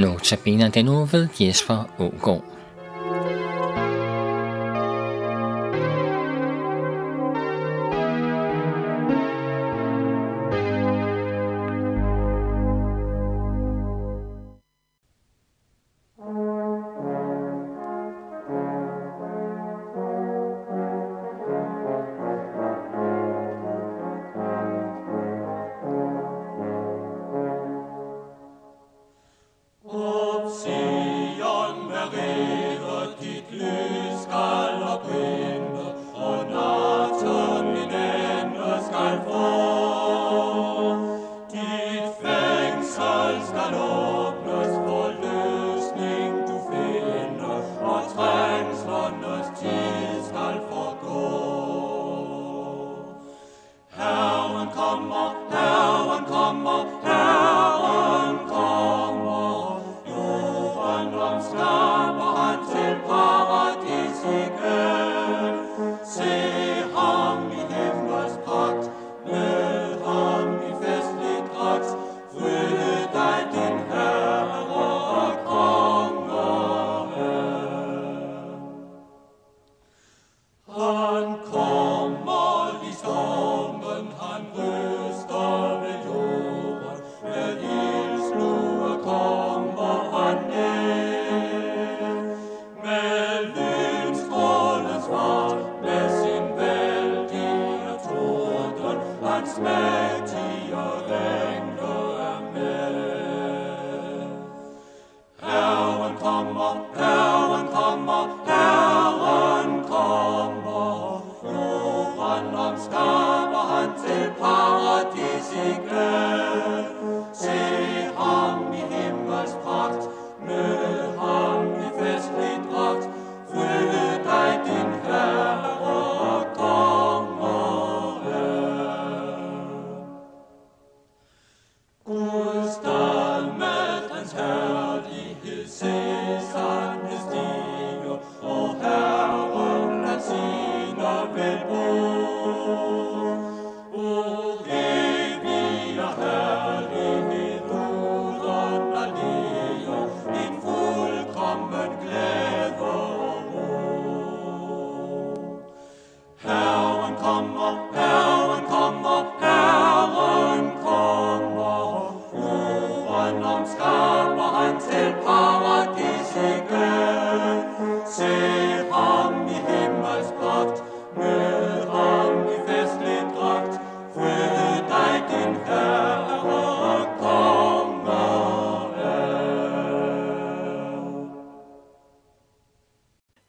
Notabene er den nu ved Jesper Ågaard. come Schmerz mit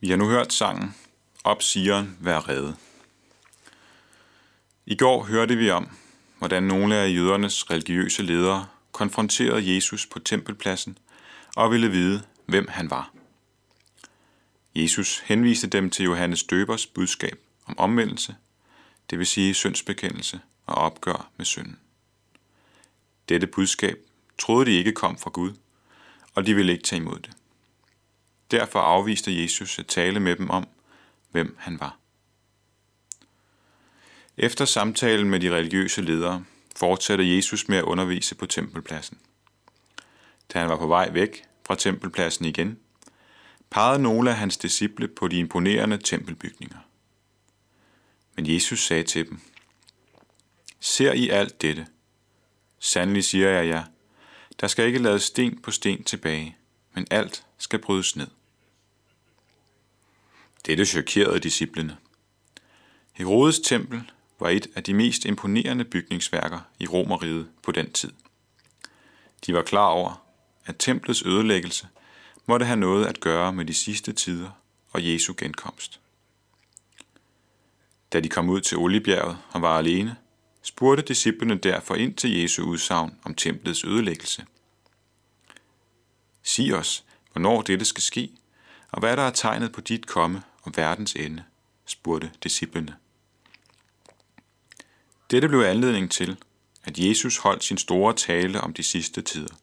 Vi har nu hørt sangen Op Sion, vær redde. I går hørte vi om, hvordan nogle af jødernes religiøse ledere konfronterede Jesus på tempelpladsen og ville vide, hvem han var. Jesus henviste dem til Johannes Døbers budskab om omvendelse, det vil sige syndsbekendelse og opgør med synden. Dette budskab troede de ikke kom fra Gud, og de ville ikke tage imod det. Derfor afviste Jesus at tale med dem om, hvem han var. Efter samtalen med de religiøse ledere fortsatte Jesus med at undervise på tempelpladsen. Da han var på vej væk fra tempelpladsen igen, pegede nogle af hans disciple på de imponerende tempelbygninger. Men Jesus sagde til dem, Ser I alt dette? Sandelig siger jeg jer, der skal ikke lades sten på sten tilbage, men alt skal brydes ned. Dette chokerede disciplene. Herodes tempel var et af de mest imponerende bygningsværker i Romeriet på den tid. De var klar over, at templets ødelæggelse måtte have noget at gøre med de sidste tider og Jesu genkomst. Da de kom ud til Oliebjerget og var alene, spurgte disciplene derfor ind til Jesu udsagn om templets ødelæggelse. Sig os, hvornår dette skal ske, og hvad der er tegnet på dit komme og verdens ende, spurgte disciplene. Dette blev anledning til, at Jesus holdt sin store tale om de sidste tider.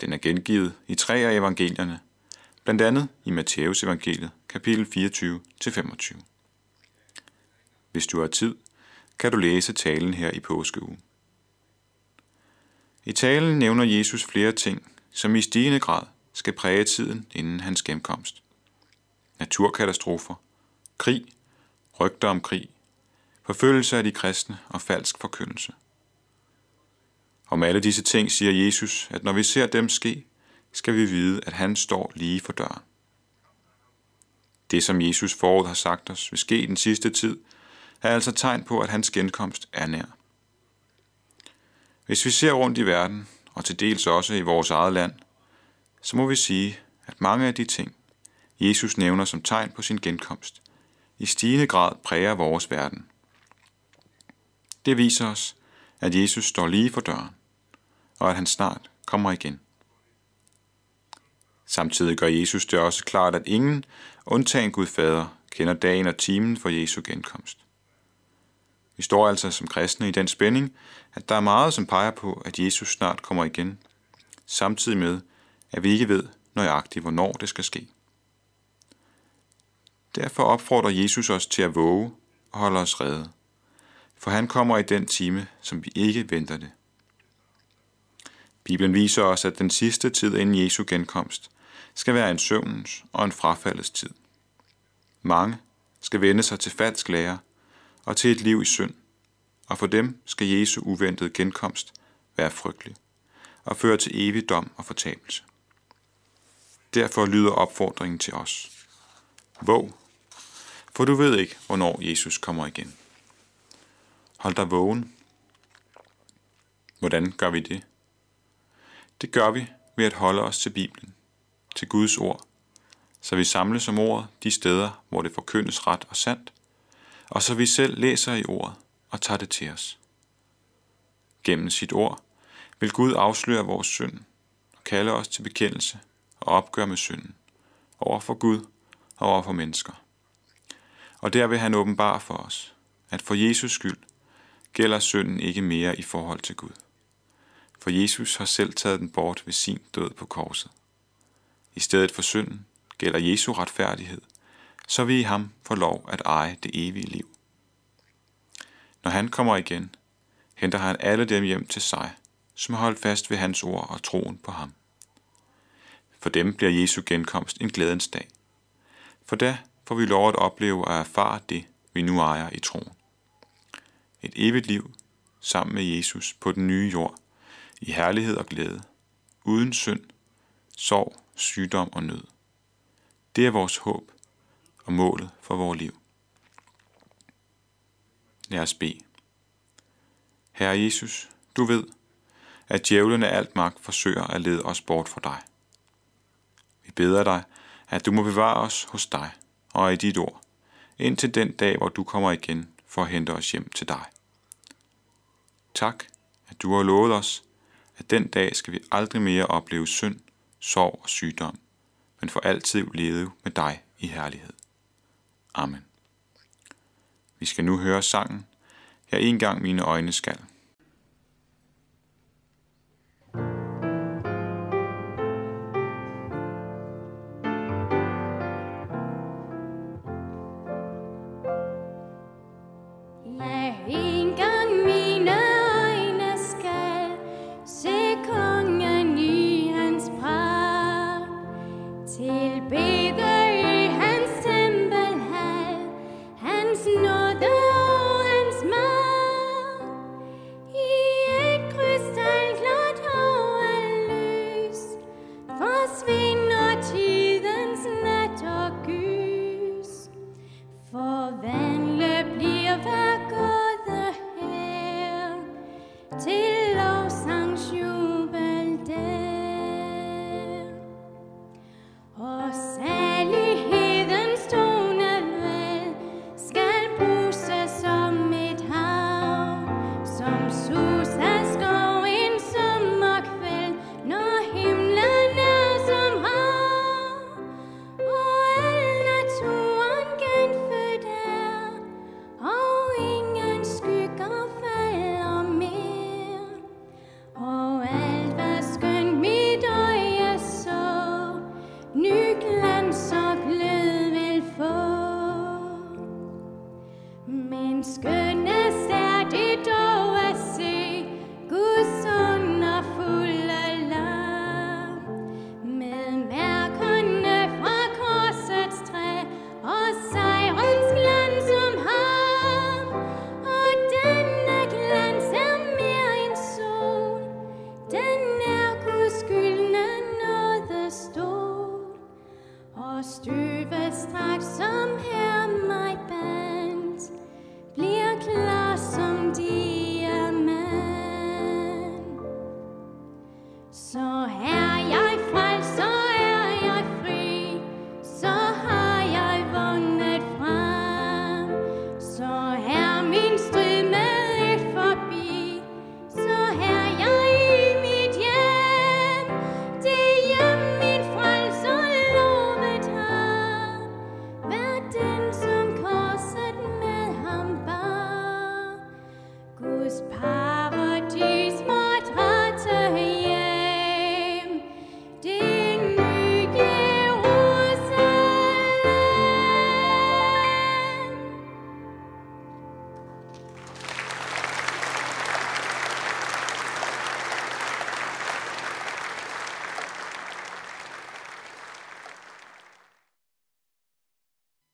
Den er gengivet i tre af evangelierne, blandt andet i Matteus evangeliet, kapitel 24-25. Hvis du har tid, kan du læse talen her i påskeugen. I talen nævner Jesus flere ting, som i stigende grad skal præge tiden inden hans genkomst. Naturkatastrofer, krig, rygter om krig, forfølgelse af de kristne og falsk forkyndelse. Om alle disse ting siger Jesus, at når vi ser dem ske, skal vi vide, at han står lige for døren. Det, som Jesus forud har sagt os, vil ske i den sidste tid, er altså tegn på, at hans genkomst er nær. Hvis vi ser rundt i verden, og til dels også i vores eget land, så må vi sige, at mange af de ting, Jesus nævner som tegn på sin genkomst, i stigende grad præger vores verden. Det viser os, at Jesus står lige for døren, og at han snart kommer igen. Samtidig gør Jesus det også klart, at ingen, undtagen Gud Fader, kender dagen og timen for Jesu genkomst. Vi står altså som kristne i den spænding, at der er meget, som peger på, at Jesus snart kommer igen, samtidig med, at vi ikke ved nøjagtigt, hvornår det skal ske. Derfor opfordrer Jesus os til at våge og holde os redde, for han kommer i den time, som vi ikke venter det. Bibelen viser os, at den sidste tid inden Jesu genkomst skal være en søvnens og en frafaldets tid. Mange skal vende sig til falsk lære og til et liv i synd, og for dem skal Jesu uventede genkomst være frygtelig og føre til evig dom og fortabelse. Derfor lyder opfordringen til os. Våg, for du ved ikke, hvornår Jesus kommer igen. Hold dig vågen. Hvordan gør vi det? Det gør vi ved at holde os til Bibelen, til Guds ord, så vi samles om ordet de steder, hvor det forkyndes ret og sandt, og så vi selv læser i ordet og tager det til os. Gennem sit ord vil Gud afsløre vores synd og kalde os til bekendelse og opgør med synden over for Gud og over for mennesker. Og der vil han åbenbare for os, at for Jesus skyld gælder synden ikke mere i forhold til Gud. For Jesus har selv taget den bort ved sin død på korset. I stedet for synden gælder Jesu retfærdighed, så vi i ham får lov at eje det evige liv. Når han kommer igen, henter han alle dem hjem til sig, som har holdt fast ved hans ord og troen på ham. For dem bliver Jesu genkomst en glædens dag. For da får vi lov at opleve og erfare det, vi nu ejer i troen. Et evigt liv sammen med Jesus på den nye jord, i herlighed og glæde, uden synd, sorg, sygdom og nød. Det er vores håb og målet for vores liv. Lad os bede. Herre Jesus, du ved, at djævlen af alt magt forsøger at lede os bort fra dig. Vi beder dig, at du må bevare os hos dig og i dit ord, indtil den dag, hvor du kommer igen for at hente os hjem til dig. Tak, at du har lovet os, at den dag skal vi aldrig mere opleve synd, sorg og sygdom, men for altid leve med dig i herlighed. Amen. Vi skal nu høre sangen, Jeg engang mine øjne skal. till stir